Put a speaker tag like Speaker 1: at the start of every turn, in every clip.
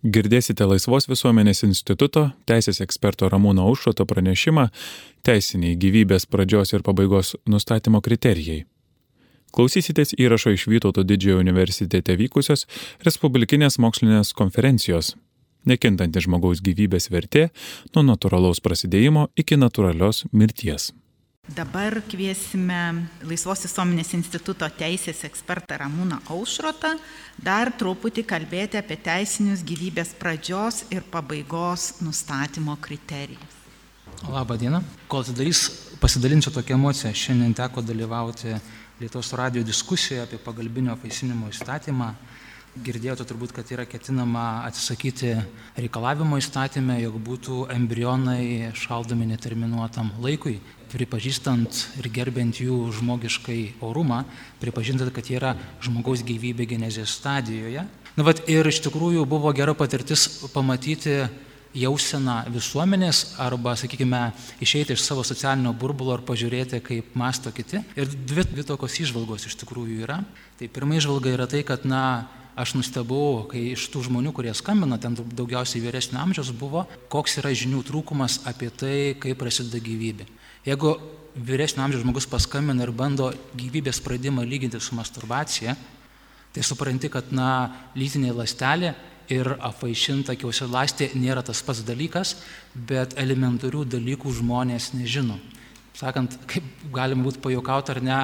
Speaker 1: Girdėsite Laisvos visuomenės instituto teisės eksperto Ramūno Aušroto pranešimą Teisiniai gyvybės pradžios ir pabaigos nustatymo kriterijai. Klausysitės įrašo iš Vytauto didžiojo universitete vykusios Respublikinės mokslinės konferencijos Nekintanti žmogaus gyvybės vertė nuo natūralaus prasidėjimo iki natūralios mirties.
Speaker 2: Dabar kviesime Laisvos visuomenės instituto teisės ekspertą Ramūną Aušrotą dar truputį kalbėti apie teisinius gyvybės pradžios ir pabaigos nustatymo kriterijus.
Speaker 3: Labą dieną. Kol atsidarys, pasidalinsiu tokią emociją. Šiandien teko dalyvauti Lietuvos radio diskusijoje apie pagalbinio vaisinimo įstatymą Girdėjote turbūt, kad yra ketinama atsisakyti reikalavimo įstatymę, jog būtų embrionai šaldomi neterminuotam laikui, pripažįstant ir gerbent jų žmogiškai orumą, pripažintant, kad jie yra žmogaus gyvybė genezės stadijoje. Na, vat, ir iš tikrųjų buvo gera patirtis pamatyti jauseną visuomenės arba, sakykime, išeiti iš savo socialinio burbulo ir pažiūrėti, kaip masto kiti. Ir dvi, dvi tokios išvalgos iš tikrųjų yra. Tai pirma išvalga yra tai, kad, na, aš nustebau, kai iš tų žmonių, kurie skambino, ten daugiausiai vyresnio amžiaus buvo, koks yra žinių trūkumas apie tai, kaip prasideda gyvybė. Jeigu vyresnio amžiaus žmogus paskambina ir bando gyvybės pradimą lyginti su masturbacija, tai supranti, kad, na, lytinė lastelė ir apvaišinta kiausialastė nėra tas pats dalykas, bet elementarių dalykų žmonės nežino. Sakant, kaip galima būtų pajokauti ar ne,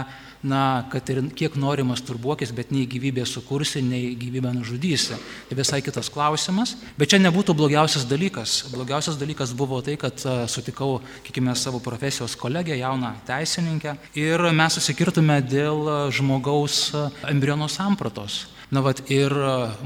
Speaker 3: na, kad ir kiek nori masturbuokis, bet nei gyvybė sukursi, nei gyvybę nužudysi. Tai visai kitas klausimas. Bet čia nebūtų blogiausias dalykas. Blogiausias dalykas buvo tai, kad sutikau, kiekime, savo profesijos kolegę, jauną teisininkę, ir mes susikirtume dėl žmogaus embriono sampratos. Na, vat, ir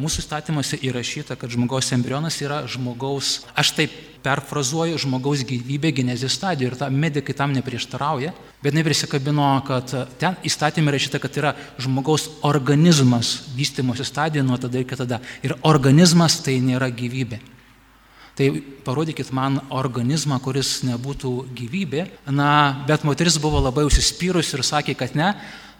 Speaker 3: mūsų įstatymuose įrašyta, kad žmogaus embrionas yra žmogaus, aš taip perfrazuoju, žmogaus gyvybė genezės stadija ir ta medikai tam neprieštarauja, bet neprisikabino, kad ten įstatymė rašyta, kad yra žmogaus organizmas vystimosi stadija nuo tada iki tada. Ir organizmas tai nėra gyvybė. Tai parodykit man organizmą, kuris nebūtų gyvybė. Na, bet moteris buvo labai užsispyrus ir sakė, kad ne,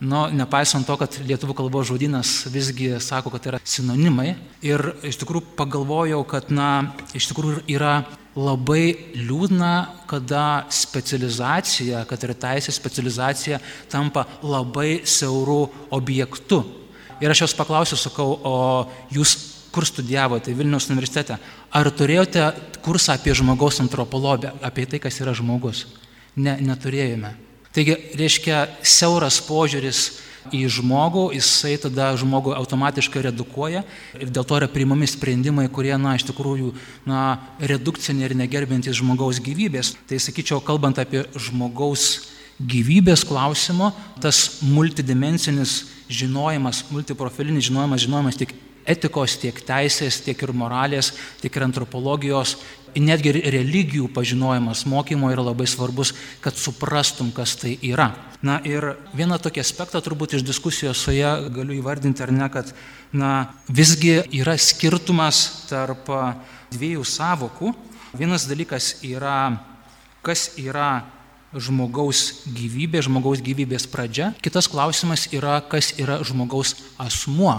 Speaker 3: nu, nepaisant to, kad lietuvių kalbos žodynas visgi sako, kad yra sinonimai. Ir iš tikrųjų pagalvojau, kad, na, iš tikrųjų yra labai liūdna, kada specializacija, kad ir teisės specializacija tampa labai siaurų objektų. Ir aš jos paklausiu, sakau, o jūs kur studijavote Vilnius universitete, ar turėjote kursą apie žmogaus antropologiją, apie tai, kas yra žmogus? Ne, neturėjome. Taigi, reiškia, siauras požiūris į žmogų, jisai tada žmogų automatiškai redukuoja ir dėl to yra priimami sprendimai, kurie, na, iš tikrųjų, na, redukciniai ir negerbintys žmogaus gyvybės. Tai sakyčiau, kalbant apie žmogaus gyvybės klausimo, tas multidimensinis žinojimas, multiprofilinis žinojimas, žinojimas tiek etikos, tiek teisės, tiek ir moralės, tiek ir antropologijos, netgi religijų pažinojimas mokymo yra labai svarbus, kad suprastum, kas tai yra. Na ir vieną tokį aspektą turbūt iš diskusijos su ją galiu įvardinti ar ne, kad na, visgi yra skirtumas tarp dviejų savokų. Vienas dalykas yra, kas yra žmogaus gyvybė, žmogaus gyvybės pradžia. Kitas klausimas yra, kas yra žmogaus asmuo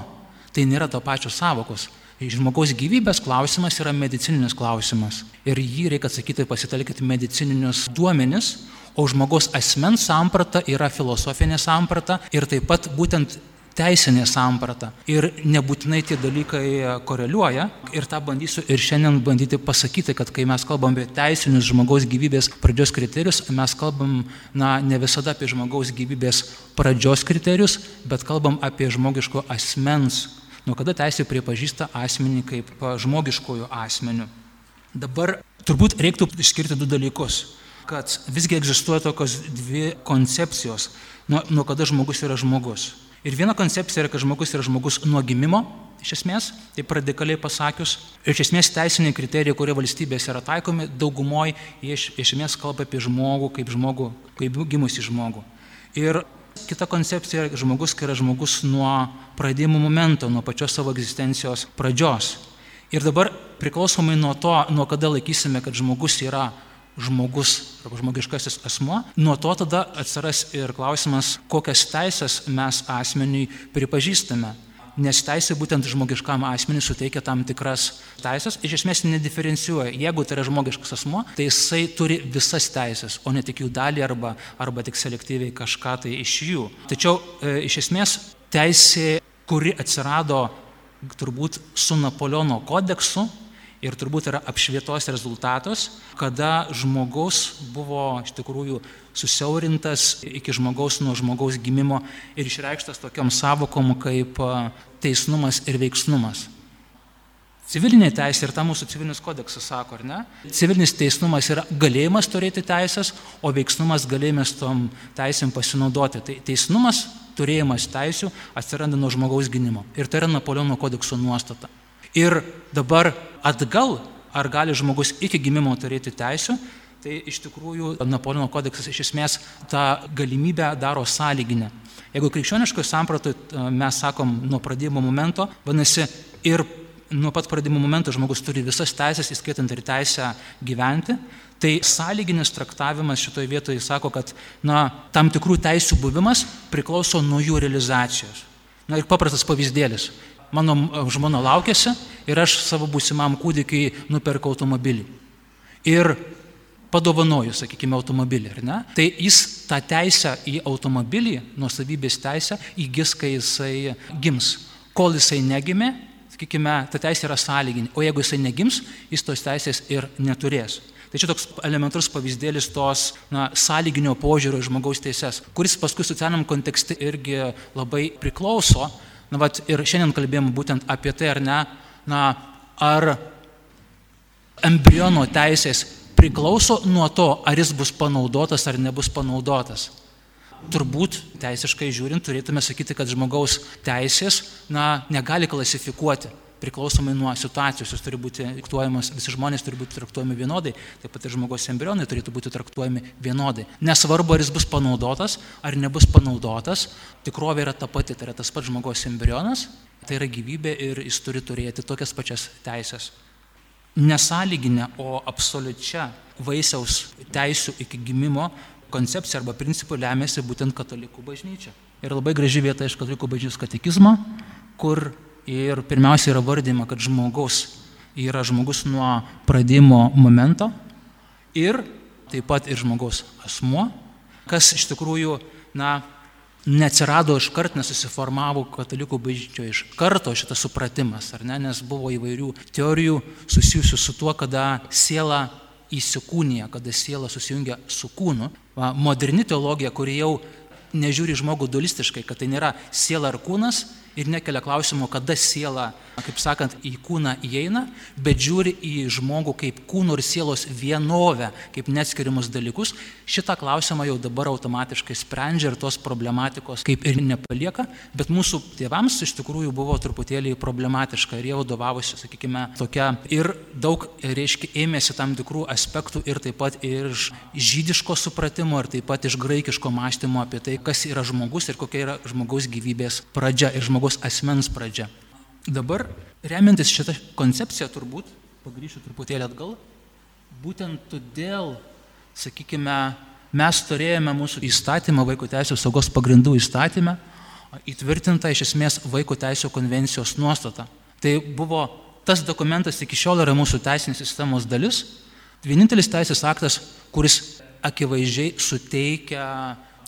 Speaker 3: Tai nėra to pačios savokos. Žmogaus gyvybės klausimas yra medicininis klausimas. Ir jį reikia atsakyti pasitelkti medicininius duomenis, o žmogaus asmens samprata yra filosofinė samprata ir taip pat būtent teisinė samprata. Ir nebūtinai tie dalykai koreliuoja. Ir tą bandysiu ir šiandien bandyti pasakyti, kad kai mes kalbam apie teisinius žmogaus gyvybės pradžios kriterijus, mes kalbam na, ne visada apie žmogaus gyvybės pradžios kriterijus, bet kalbam apie žmogiško asmens nuo kada teisė pripažįsta asmenį kaip žmogiškojų asmenių. Dabar turbūt reiktų išskirti du dalykus, kad visgi egzistuoja tokios dvi koncepcijos, nuo, nuo kada žmogus yra žmogus. Ir viena koncepcija yra, kad žmogus yra žmogus nuo gimimo, iš esmės, taip radikaliai pasakius. Ir iš esmės teisiniai kriterijai, kurie valstybės yra taikomi, daugumoje iš, iš esmės kalba apie žmogų kaip žmogų, kaip gimusi žmogų. Ir Kita koncepcija yra žmogus, kai yra žmogus nuo pradėjimo momento, nuo pačios savo egzistencijos pradžios. Ir dabar priklausomai nuo to, nuo kada laikysime, kad žmogus yra žmogus arba žmogiškasis asmuo, nuo to tada atsiras ir klausimas, kokias teisės mes asmeniui pripažįstame. Nes teisė būtent žmogiškam asmeniui suteikia tam tikras teisės, iš esmės nediferencijuoja. Jeigu tai yra žmogiškas asmo, tai jisai turi visas teisės, o ne tik jų dalį arba, arba tik selektyviai kažką tai iš jų. Tačiau e, iš esmės teisė, kuri atsirado turbūt su Napoleono kodeksu, ir turbūt yra apšvietos rezultatas, kada žmogaus buvo iš tikrųjų susiaurintas iki žmogaus nuo žmogaus gimimo ir išreikštas tokiam savokom kaip teisnumas ir veiksnumas. Civilinė teisė ir ta mūsų civilinis kodeksas sako, ar ne? Civilinis teisnumas yra galėjimas turėti teisės, o veiksnumas galėjimas tom teisėm pasinaudoti. Tai teisnumas, turėjimas teisių atsiranda nuo žmogaus gynimo. Ir tai yra Napoleono kodekso nuostata. Ir dabar atgal, ar gali žmogus iki gimimo turėti teisų, tai iš tikrųjų Napoleono kodeksas iš esmės tą galimybę daro sąlyginę. Jeigu krikščioniškoje sampratoje mes sakom nuo pradėjimo momento, vadinasi, ir nuo pat pradėjimo momento žmogus turi visas teisės, įskaitant ir teisę gyventi, tai sąlyginis traktavimas šitoje vietoje sako, kad na, tam tikrų teisų buvimas priklauso nuo jų realizacijos. Na ir paprastas pavyzdėlis mano žmona laukėsi ir aš savo būsimam kūdikiai nuperku automobilį. Ir padovanoju, sakykime, automobilį, ar ne? Tai jis tą teisę į automobilį, nuosavybės teisę, įgis, kai jisai gims. Kol jisai negimė, sakykime, ta teisė yra sąlyginė, o jeigu jisai negims, jis tos teisės ir neturės. Tai čia toks elementarus pavyzdėlis tos na, sąlyginio požiūrio į žmogaus teises, kuris paskui socialiniam kontekste irgi labai priklauso Na, vat, ir šiandien kalbėjom būtent apie tai, ar ne, na, ar embriono teisės priklauso nuo to, ar jis bus panaudotas ar nebus panaudotas. Turbūt teisiškai žiūrint turėtume sakyti, kad žmogaus teisės na, negali klasifikuoti priklausomai nuo situacijos, jis turi būti traktuojamas, visi žmonės turi būti traktuojami vienodai, taip pat ir žmogaus embrionai turėtų būti traktuojami vienodai. Nesvarbu, ar jis bus panaudotas, ar nebus panaudotas, tikrovė yra ta pati, tai yra tas pats žmogaus embrionas, tai yra gyvybė ir jis turi turėti tokias pačias teisės. Nesąlyginę, o absoliučia vaisiaus teisų iki gimimo koncepcija arba principų lemiasi būtent katalikų bažnyčia. Ir labai graži vieta iš katalikų bažnyčios katekizmo, kur Ir pirmiausia yra vardyma, kad žmogus yra žmogus nuo pradėjimo momento ir taip pat ir žmogaus asmuo, kas iš tikrųjų, na, neatsirado iš kart, nesusiformavo katalikų bažnyčioje iš karto šitas supratimas, ar ne, nes buvo įvairių teorijų susijusių su tuo, kada siela įsikūnija, kada siela susijungia su kūnu. Moderni teologija, kuri jau nežiūri žmogų dualistiškai, kad tai nėra siela ar kūnas, ir nekelia klausimo, kada siela, kaip sakant, į kūną įeina, bet žiūri į žmogų kaip kūno ir sielos vienovę, kaip neatskiriamus dalykus, šitą klausimą jau dabar automatiškai sprendžia ir tos problematikos kaip ir nepalieka, bet mūsų tėvams iš tikrųjų buvo truputėlį problematiška ir jie vadovavosi, sakykime, tokia ir daug, reiškia, ėmėsi tam tikrų aspektų ir taip pat iš žydiško supratimo ir taip pat iš graikiško mąstymo apie tai, kas yra žmogus ir kokia yra žmogaus gyvybės pradžia ir žmogaus žmogaus asmens pradžia. Dabar, remiantis šitą koncepciją, turbūt, pagryšiu truputėlį atgal, būtent todėl, sakykime, mes turėjome mūsų įstatymą, vaiko teisų saugos pagrindų įstatymę, įtvirtinta iš esmės vaiko teisų konvencijos nuostata. Tai buvo tas dokumentas iki šiol yra mūsų teisinės sistemos dalis, vienintelis teisės aktas, kuris akivaizdžiai suteikia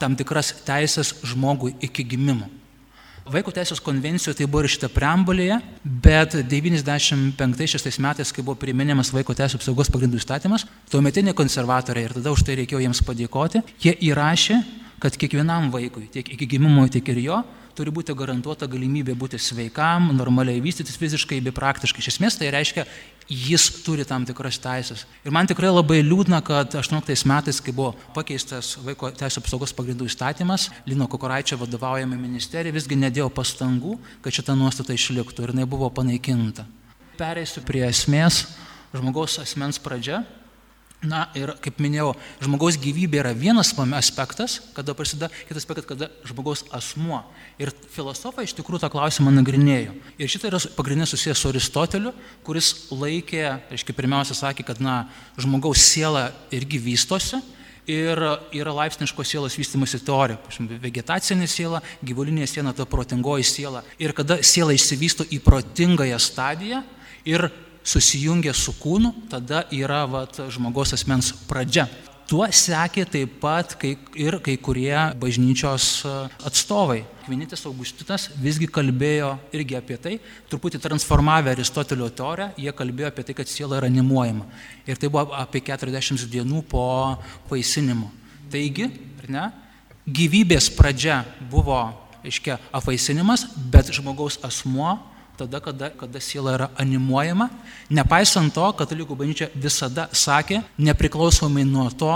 Speaker 3: tam tikras teisės žmogui iki gimimo. Vaiko teisės konvencijoje tai buvo šitą preambulėje, bet 95 metais, kai buvo priminėmas vaiko teisų apsaugos pagrindų įstatymas, tuometiniai konservatoriai ir tada už tai reikėjo jiems padėkoti, jie įrašė, kad kiekvienam vaikui, tiek iki gimimo, tiek ir jo, turi būti garantuota galimybė būti sveikam, normaliai vystytis fiziškai bei praktiškai. Iš esmės tai reiškia, jis turi tam tikras teisės. Ir man tikrai labai liūdna, kad 18 metais, kai buvo pakeistas vaiko teisų apsaugos pagrindų įstatymas, Lino Kokoraičio vadovaujama ministerija visgi nedėjo pastangų, kad šita nuostata išliktų ir jinai buvo panaikinta. Pereisiu prie esmės, žmogaus asmens pradžia Na ir kaip minėjau, žmogaus gyvybė yra vienas aspektas, kada prasideda, kitas aspektas, kada žmogaus asmuo. Ir filosofai iš tikrųjų tą klausimą nagrinėjo. Ir šitą yra pagrindinė susijęs su Aristoteliu, kuris laikė, aiškiai, pirmiausia sakė, kad na, žmogaus siela irgi vystosi, ir yra laipsniškos sielos vystimosi teorija. Vegetacinė siela, gyvulinė siela, ta protingoji siela. Ir kada siela išsivysto į protingąją stadiją ir susijungia su kūnu, tada yra vat, žmogaus asmens pradžia. Tuo sekė taip pat kai, ir kai kurie bažnyčios e, atstovai. Kvinitis Augustinas visgi kalbėjo irgi apie tai, truputį transformavę Aristotelio teoriją, jie kalbėjo apie tai, kad siela yra animuojama. Ir tai buvo apie 40 dienų po vaisinimo. Taigi, ne, gyvybės pradžia buvo, aiškia, afaisinimas, bet žmogaus asmuo tada, kada, kada siela yra animuojama. Nepaisant to, katalikų bažnyčia visada sakė, nepriklausomai nuo to,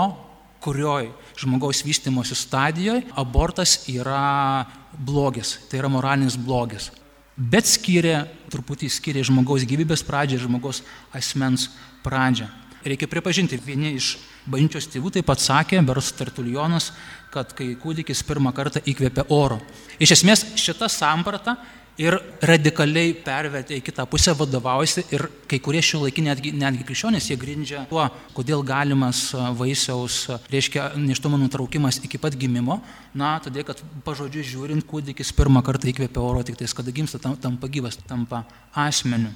Speaker 3: kurioj žmogaus vystimosi stadijoje abortas yra blogis, tai yra moralinis blogis. Bet skiria, truputį skiria žmogaus gyvybės pradžią ir žmogaus asmens pradžią. Reikia pripažinti, vieni iš bažnyčios tėvų taip pat sakė, Beros Tertulionas, kad kai kūdikis pirmą kartą įkvėpia oro. Iš esmės šita samprata ir radikaliai pervertė į kitą pusę, vadovaujasi ir kai kurie šio laikiniai netgi, netgi krikščionys jie grindžia tuo, kodėl galimas vaisiaus, reiškia, neštumo nutraukimas iki pat gimimo, na, todėl, kad pažodžiu žiūrint, kūdikis pirmą kartą įkvėpia oro tik tais, kada gimsta, tampa gyvas, tampa asmeniu.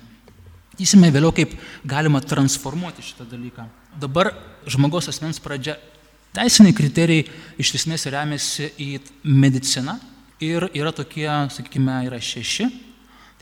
Speaker 3: Įsime vėliau, kaip galima transformuoti šitą dalyką. Dabar žmogaus asmens pradžia. Teisiniai kriterijai iš esmės remiasi į mediciną, ir yra tokie, sakykime, yra šeši.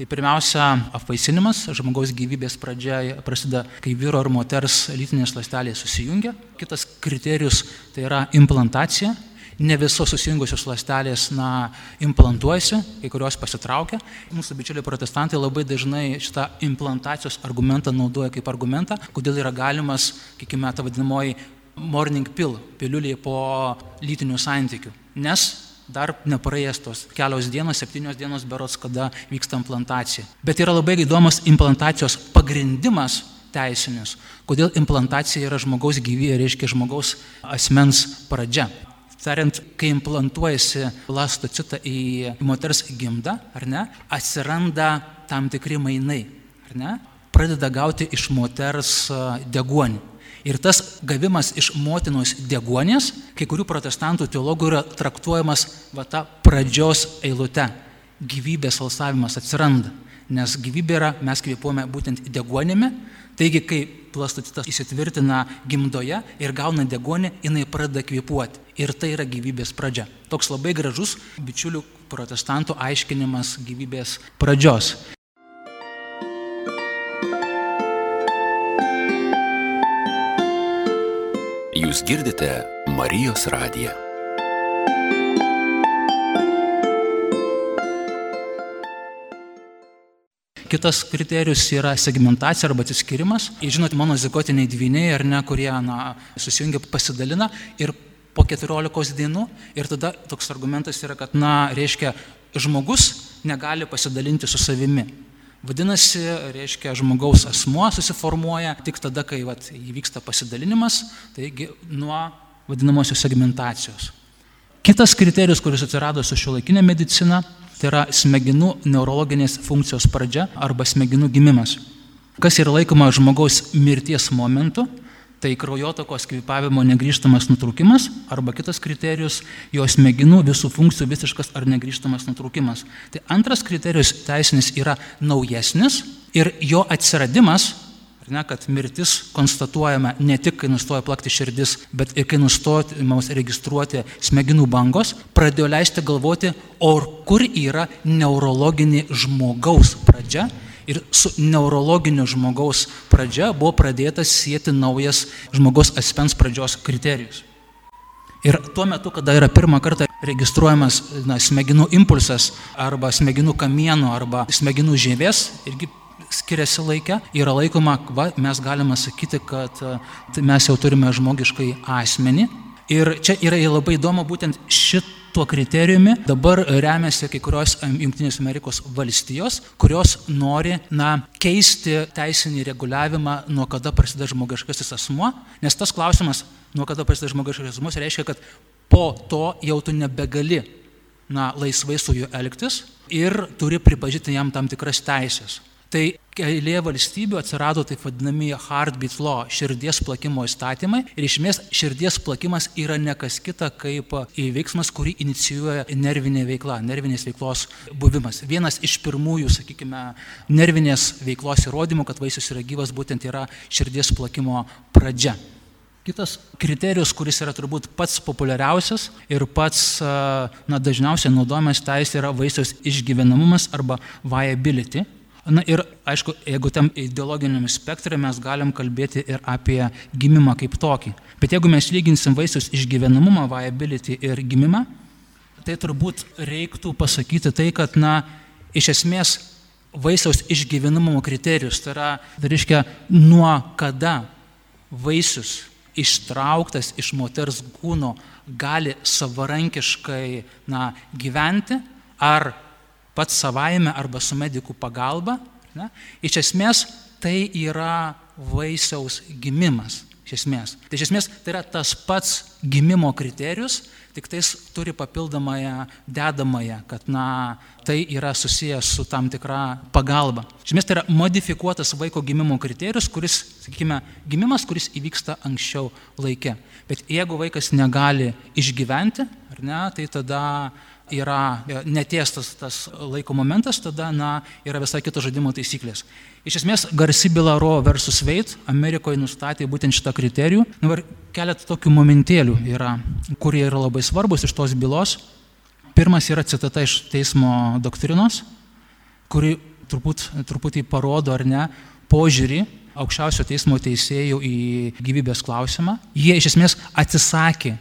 Speaker 3: Tai pirmiausia, apvaisinimas, žmogaus gyvybės pradžia prasideda, kai vyro ir moters lytinės lastelės susijungia. Kitas kriterijus tai yra implantacija. Ne visos susijungusios lastelės na, implantuojasi, kai kurios pasitraukia. Mūsų bičiuliai protestantai labai dažnai šitą implantacijos argumentą naudoja kaip argumentą, kodėl yra galimas, kiekime, ta vadinamoji morning pill, piliulė po lytinių santykių. Nes dar nepraėjęs tos kelios dienos, septynios dienos berots, kada vyksta implantacija. Bet yra labai įdomus implantacijos pagrindimas teisinis. Kodėl implantacija yra žmogaus gyvybė, reiškia žmogaus asmens pradžia. Tariant, kai implantuojasi lastocitą į moters gimdą, ar ne, atsiranda tam tikri mainai, ar ne, pradeda gauti iš moters deguonį. Ir tas gavimas iš motinos degonės, kai kurių protestantų teologų yra traktuojamas va ta pradžios eilute. Gyvybės alsavimas atsiranda, nes gyvybė yra, mes kvepuojame būtent degonėmi, taigi kai plastocitas įsitvirtina gimdoje ir gauna degonį, jinai pradeda kvepuoti. Ir tai yra gyvybės pradžia. Toks labai gražus bičiulių protestantų aiškinimas gyvybės pradžios.
Speaker 4: Jūs girdite Marijos radiją.
Speaker 3: Kitas kriterijus yra segmentacija arba atsiskirimas. Žinote, mano zigotiniai dvyniai, ar ne, kurie na, susijungia, pasidalina ir po 14 dienų. Ir tada toks argumentas yra, kad, na, reiškia, žmogus negali pasidalinti su savimi. Vadinasi, reiškia, žmogaus asmuo susiformuoja tik tada, kai vat, įvyksta pasidalinimas, taigi nuo vadinamosios segmentacijos. Kitas kriterijus, kuris atsirado su šiuolaikinė medicina, tai yra smegenų neurologinės funkcijos pradžia arba smegenų gimimas. Kas yra laikoma žmogaus mirties momentu, Tai kraujotakos kvipavimo negryžtamas nutraukimas arba kitas kriterijus - jo smegenų visų funkcijų visiškas ar negryžtamas nutraukimas. Tai antras kriterijus teisinis yra naujesnis ir jo atsiradimas, ar ne, kad mirtis konstatuojama ne tik, kai nustoja plakti širdis, bet ir kai nustoja mums registruoti smegenų bangos, pradėjo leisti galvoti, o kur yra neurologinė žmogaus pradžia ir su neurologiniu žmogaus pradžia buvo pradėtas sieti naujas žmogaus asmens pradžios kriterijus. Ir tuo metu, kada yra pirmą kartą registruojamas na, smegenų impulsas arba smegenų kamienų arba smegenų žievės, irgi skiriasi laikė, yra laikoma, va, mes galime sakyti, kad tai mes jau turime žmogiškai asmenį. Ir čia yra labai įdomu būtent šit tuo kriterijumi dabar remiasi kai kurios Junktinės Amerikos valstijos, kurios nori na, keisti teisinį reguliavimą, nuo kada prasideda žmogiškasis asmuo, nes tas klausimas, nuo kada prasideda žmogiškasis asmuo, reiškia, kad po to jau tu nebegali na, laisvai su juo elgtis ir turi pripažinti jam tam tikras teisės. Tai eilėje valstybių atsirado taip vadinami heartbeat law, širdies plakimo įstatymai. Ir iš esmės širdies plakimas yra ne kas kita kaip veiksmas, kurį inicijuoja nervinė veikla, nervinės veiklos buvimas. Vienas iš pirmųjų, sakykime, nervinės veiklos įrodymų, kad vaisius yra gyvas, būtent yra širdies plakimo pradžia. Kitas kriterijus, kuris yra turbūt pats populiariausias ir pats na, dažniausiai naudojamas teisė yra vaisiaus išgyvenamumas arba viability. Na ir aišku, jeigu tam ideologiniam spektrui mes galim kalbėti ir apie gimimą kaip tokį. Bet jeigu mes lyginsim vaisius išgyvenamumą, viability ir gimimą, tai turbūt reiktų pasakyti tai, kad, na, iš esmės vaisiaus išgyvenamumo kriterijus, tai yra, tai reiškia, nuo kada vaisius ištrauktas iš moters kūno gali savarankiškai na, gyventi, ar pats savaime arba su medikų pagalba. Ne? Iš esmės tai yra vaisiaus gimimas. Iš esmės. Tai iš esmės tai yra tas pats gimimo kriterijus, tik tais turi papildomąją dedamąją, kad na, tai yra susijęs su tam tikra pagalba. Iš esmės tai yra modifikuotas vaiko gimimo kriterijus, kuris, sakykime, gimimas, kuris įvyksta anksčiau laike. Bet jeigu vaikas negali išgyventi, ar ne, tai tada yra netiestas tas laiko momentas, tada na, yra visai kitos žaidimo taisyklės. Iš esmės, garsi byla Roe versus Wade Amerikoje nustatė būtent šitą kriterijų. Dabar keletą tokių momentėlių yra, kurie yra labai svarbus iš tos bylos. Pirmas yra citata iš teismo doktrinos, kuri turbūt, truputį parodo ar ne požiūrį aukščiausio teismo teisėjų į gyvybės klausimą. Jie iš esmės atsisakė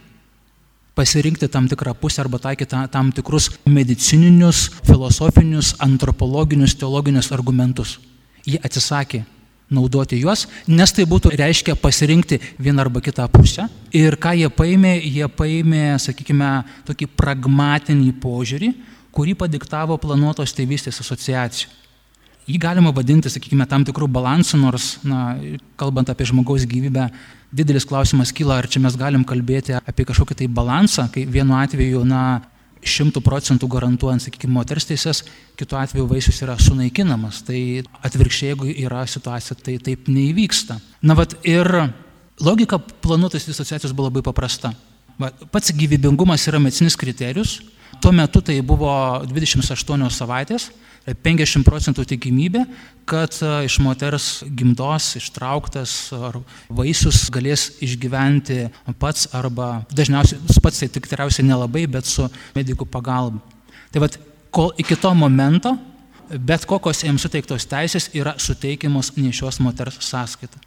Speaker 3: pasirinkti tam tikrą pusę arba taikyti tam tikrus medicininius, filosofinius, antropologinius, teologinius argumentus. Jie atsisakė naudoti juos, nes tai būtų reiškia pasirinkti vieną arba kitą pusę. Ir ką jie paėmė, jie paėmė, sakykime, tokį pragmatinį požiūrį, kurį padiktavo planuotos tėvystės asociacija. Jį galima vadinti, sakykime, tam tikrų balansų, nors, na, kalbant apie žmogaus gyvybę, didelis klausimas kyla, ar čia mes galim kalbėti apie kažkokį tai balansą, kai vienu atveju, na, šimtų procentų garantuojant, sakykime, moters teises, kitu atveju vaisius yra sunaikinamas. Tai atvirkščiai, jeigu yra situacija, tai taip neįvyksta. Na, vat ir logika planuotas asociacijos buvo labai paprasta. Va, pats gyvybingumas yra medicinis kriterijus. Tuo metu tai buvo 28 savaitės, 50 procentų tikimybė, kad e, iš moters gimdos ištrauktas vaisius galės išgyventi pats arba dažniausiai pats tai tikriausiai nelabai, bet su medikų pagalba. Tai vad, kol iki to momento bet kokios jiems suteiktos teisės yra suteikiamos nešios moters sąskaita.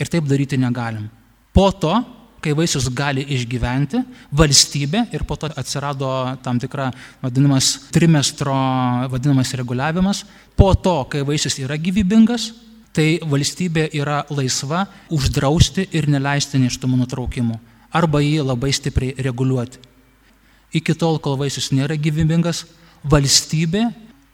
Speaker 3: Ir taip daryti negalim. Po to kai vaisius gali išgyventi, valstybė ir po to atsirado tam tikra vadinamas trimestro vadinamas reguliavimas, po to, kai vaisius yra gyvybingas, tai valstybė yra laisva uždrausti ir neleisti neštumų nutraukimų arba jį labai stipriai reguliuoti. Iki tol, kol vaisius nėra gyvybingas, valstybė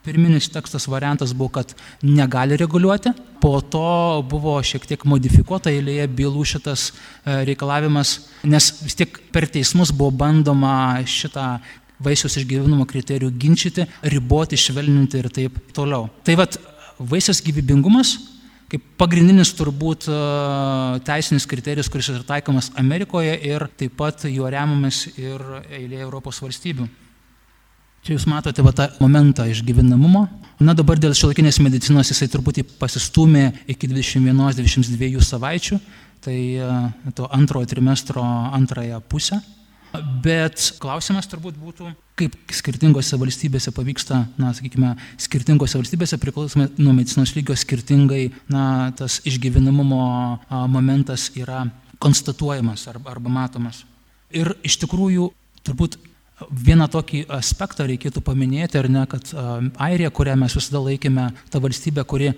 Speaker 3: Pirminis tekstas variantas buvo, kad negali reguliuoti, po to buvo šiek tiek modifikuota eilėje bylų šitas e, reikalavimas, nes vis tiek per teismus buvo bandoma šitą vaisiaus išgyvenimo kriterijų ginčyti, riboti, švelninti ir taip toliau. Tai vad, vaisiaus gyvybingumas kaip pagrindinis turbūt e, teisinis kriterijus, kuris yra taikomas Amerikoje ir taip pat juo remiamas ir eilė Europos valstybių. Čia jūs matote va, tą momentą išgyvenamumo. Na dabar dėl šiolaikinės medicinos jisai truputį pasistumė iki 21-22 savaičių, tai e, to antrojo trimestro antrąją pusę. Bet klausimas turbūt būtų, kaip skirtingose valstybėse pavyksta, na, sakykime, skirtingose valstybėse priklausomai nuo medicinos lygio skirtingai, na, tas išgyvenamumo momentas yra konstatuojamas arba, arba matomas. Ir iš tikrųjų turbūt Vieną tokį aspektą reikėtų paminėti, ar ne, kad Airija, kurią mes visada laikėme, ta valstybė, kuri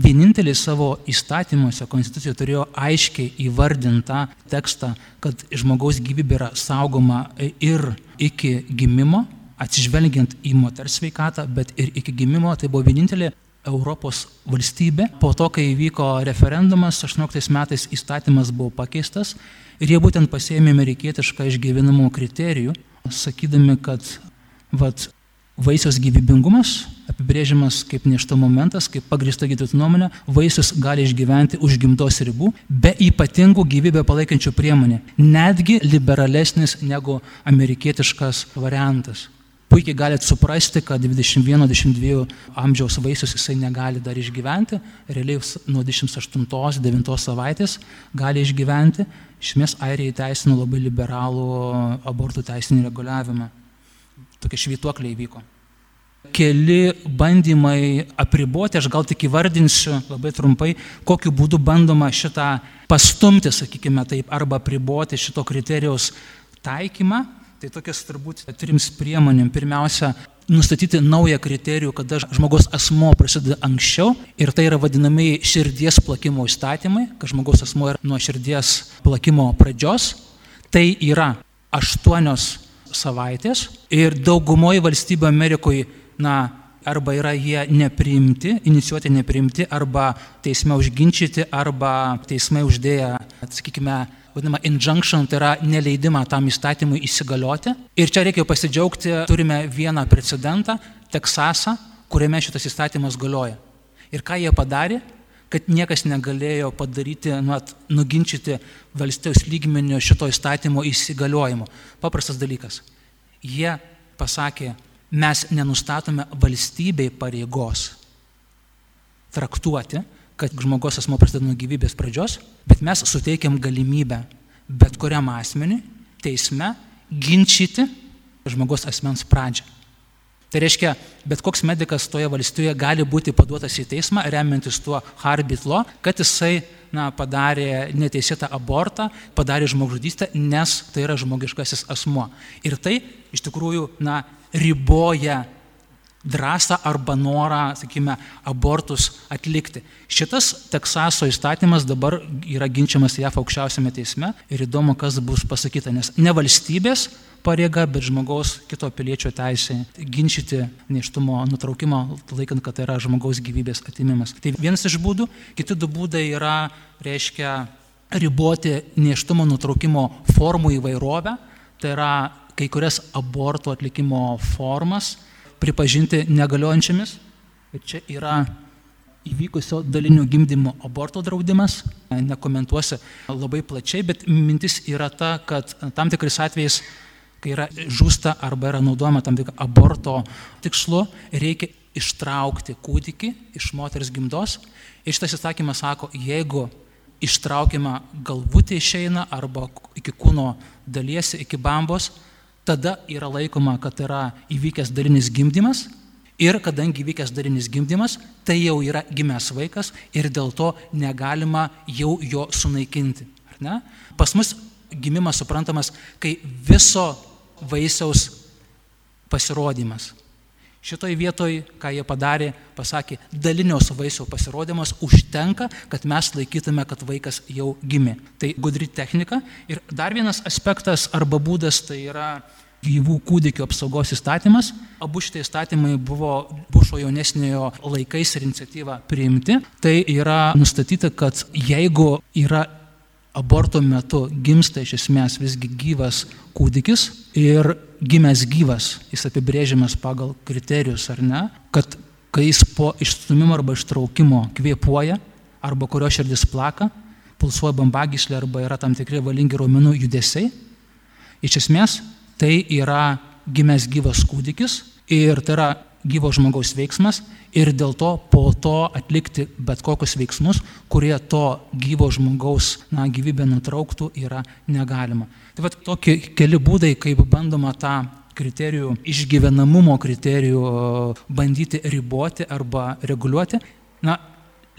Speaker 3: vienintelį savo įstatymuose, konstitucijoje turėjo aiškiai įvardintą tekstą, kad žmogaus gyvybė yra saugoma ir iki gimimo, atsižvelgiant į moters sveikatą, bet ir iki gimimo, tai buvo vienintelė Europos valstybė. Po to, kai įvyko referendumas, 18 metais įstatymas buvo pakeistas ir jie būtent pasėmė amerikietišką išgyvenimo kriterijų sakydami, kad vat, Vaisiaus gyvybingumas apibrėžiamas kaip nešta momentas, kaip pagrįsta gydytojų nuomonė, vaisius gali išgyventi už gimdos ribų be ypatingų gyvybę palaikančių priemonių, netgi liberalesnis negu amerikietiškas variantas. Puikiai galite suprasti, kad 21-22 amžiaus vaisius jisai negali dar išgyventi, realiai nuo 28-9 savaitės gali išgyventi. Iš esmės, Airija įteisino labai liberalų abortų teisinį reguliavimą tokie švytuokliai vyko. Keli bandymai apriboti, aš gal tik įvardinsiu labai trumpai, kokiu būdu bandoma šitą pastumti, sakykime taip, arba apriboti šito kriterijaus taikymą. Tai tokias turbūt trims priemonėm. Pirmiausia, nustatyti naują kriterijų, kada žmogaus asmo prasideda anksčiau ir tai yra vadinamieji širdies plakimo įstatymai, kad žmogaus asmo yra nuo širdies plakimo pradžios. Tai yra aštuonios savaitės ir daugumoje valstybių Amerikoje, na, arba yra jie nepriimti, inicijuoti nepriimti, arba teisme užginčyti, arba teismai uždėję, sakykime, vadinama injunction, tai yra neleidimą tam įstatymui įsigalioti. Ir čia reikia pasidžiaugti, turime vieną precedentą, Teksasą, kuriame šitas įstatymas galioja. Ir ką jie padarė? kad niekas negalėjo padaryti, nu, nuginčyti valstijos lygmenio šito įstatymo įsigaliojimo. Paprastas dalykas. Jie pasakė, mes nenustatome valstybei pareigos traktuoti, kad žmogus asmo prasideda nuo gyvybės pradžios, bet mes suteikiam galimybę bet kuriam asmeniui teisme ginčyti žmogus asmens pradžią. Tai reiškia, bet koks medicas toje valstijoje gali būti paduotas į teismą, remiantis tuo Harbit law, kad jisai na, padarė neteisėtą abortą, padarė žmogžudystę, nes tai yra žmogiškasis asmuo. Ir tai iš tikrųjų na, riboja drąsą arba norą, sakykime, abortus atlikti. Šitas Teksaso įstatymas dabar yra ginčiamas JAF aukščiausiame teisme ir įdomu, kas bus pasakyta, nes ne valstybės pareiga, bet žmogaus kito piliečio teisė ginčyti neštumo nutraukimą, laikant, kad tai yra žmogaus gyvybės atimimas. Tai vienas iš būdų, kiti du būdai yra, reiškia, riboti neštumo nutraukimo formų įvairovę, tai yra kai kurias abortų atlikimo formas pripažinti negaliojančiamis. Ir čia yra įvykusio dalinio gimdymo aborto draudimas. Nekomentuosiu labai plačiai, bet mintis yra ta, kad tam tikrais atvejais kai yra žūsta arba yra naudojama tam tikrą aborto tikslu, reikia ištraukti kūdikį iš moters gimdos. Ir šitas įsakymas sako, jeigu ištraukiama galvutė išeina arba iki kūno dalies, iki bambos, tada yra laikoma, kad yra įvykęs dalinis gimdymas. Ir kadangi įvykęs darinis gimdymas, tai jau yra gimęs vaikas ir dėl to negalima jau jo sunaikinti. Pas mus gimimas suprantamas, kai viso vaisiaus pasirodymas. Šitoj vietoj, ką jie padarė, pasakė, dalinios vaisiaus pasirodymas užtenka, kad mes laikytume, kad vaikas jau gimė. Tai gudri technika. Ir dar vienas aspektas arba būdas tai yra gyvų kūdikių apsaugos įstatymas. Abu šitie įstatymai buvo Bušo jaunesniojo laikais ir iniciatyva priimti. Tai yra nustatyta, kad jeigu yra aborto metu gimsta iš esmės visgi gyvas kūdikis ir gimęs gyvas, jis apibrėžiamas pagal kriterijus ar ne, kad kai jis po išstumimo arba ištraukimo kvėpuoja, arba kurio širdis plaka, pulsuoja bambagyslė arba yra tam tikri valingi raumenų judesiai, iš esmės tai yra gimęs gyvas kūdikis ir tai yra gyvo žmogaus veiksmas ir dėl to po to atlikti bet kokius veiksmus, kurie to gyvo žmogaus na, gyvybę nutrauktų, yra negalima. Tai va tokie keli būdai, kaip bandoma tą kriterijų, išgyvenamumo kriterijų bandyti riboti arba reguliuoti. Na,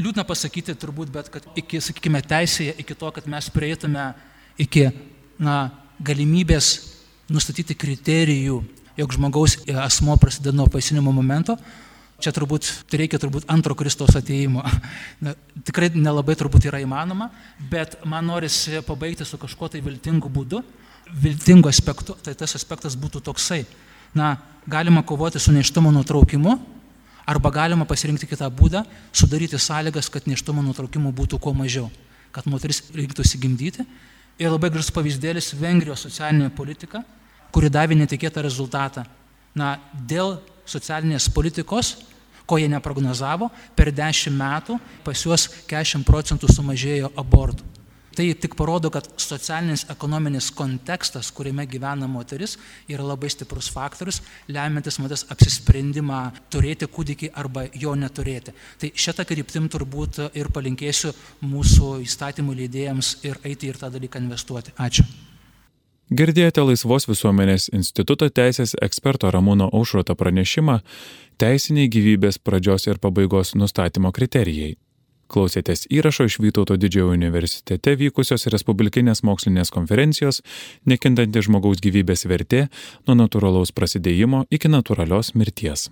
Speaker 3: liūdna pasakyti turbūt, bet kad iki, sakykime, teisėje, iki to, kad mes prieitume iki na, galimybės nustatyti kriterijų jog žmogaus asmo prasideda nuo paisinimo momento, čia turbūt tai reikia turbūt antro Kristaus ateimo. Na, tikrai nelabai turbūt yra įmanoma, bet man norisi pabaigti su kažkuo tai viltingu būdu, viltingu aspektu, tai tas aspektas būtų toksai. Na, galima kovoti su neštumo nutraukimu, arba galima pasirinkti kitą būdą, sudaryti sąlygas, kad neštumo nutraukimų būtų kuo mažiau, kad moteris reiktų įsigimdyti. Ir labai gražus pavyzdėlis Vengrijos socialinė politika, kuri davė netikėtą rezultatą. Na, dėl socialinės politikos, ko jie neprognozavo, per 10 metų pas juos 40 procentų sumažėjo abortų. Tai tik parodo, kad socialinis ekonominis kontekstas, kuriame gyvena moteris, yra labai stiprus faktorius, lemiantis moters apsisprendimą turėti kūdikį arba jo neturėti. Tai šitą kryptim turbūt ir palinkėsiu mūsų įstatymų leidėjams ir eiti ir tą dalyką investuoti. Ačiū.
Speaker 1: Girdėjote Laisvos visuomenės instituto teisės eksperto Ramūno Aušroto pranešimą Teisiniai gyvybės pradžios ir pabaigos nustatymo kriterijai. Klausėtės įrašo iš Vytauto didžiojo universitete vykusios Respublikinės mokslinės konferencijos Nekintanti žmogaus gyvybės vertė nuo natūralaus prasidėjimo iki natūralios mirties.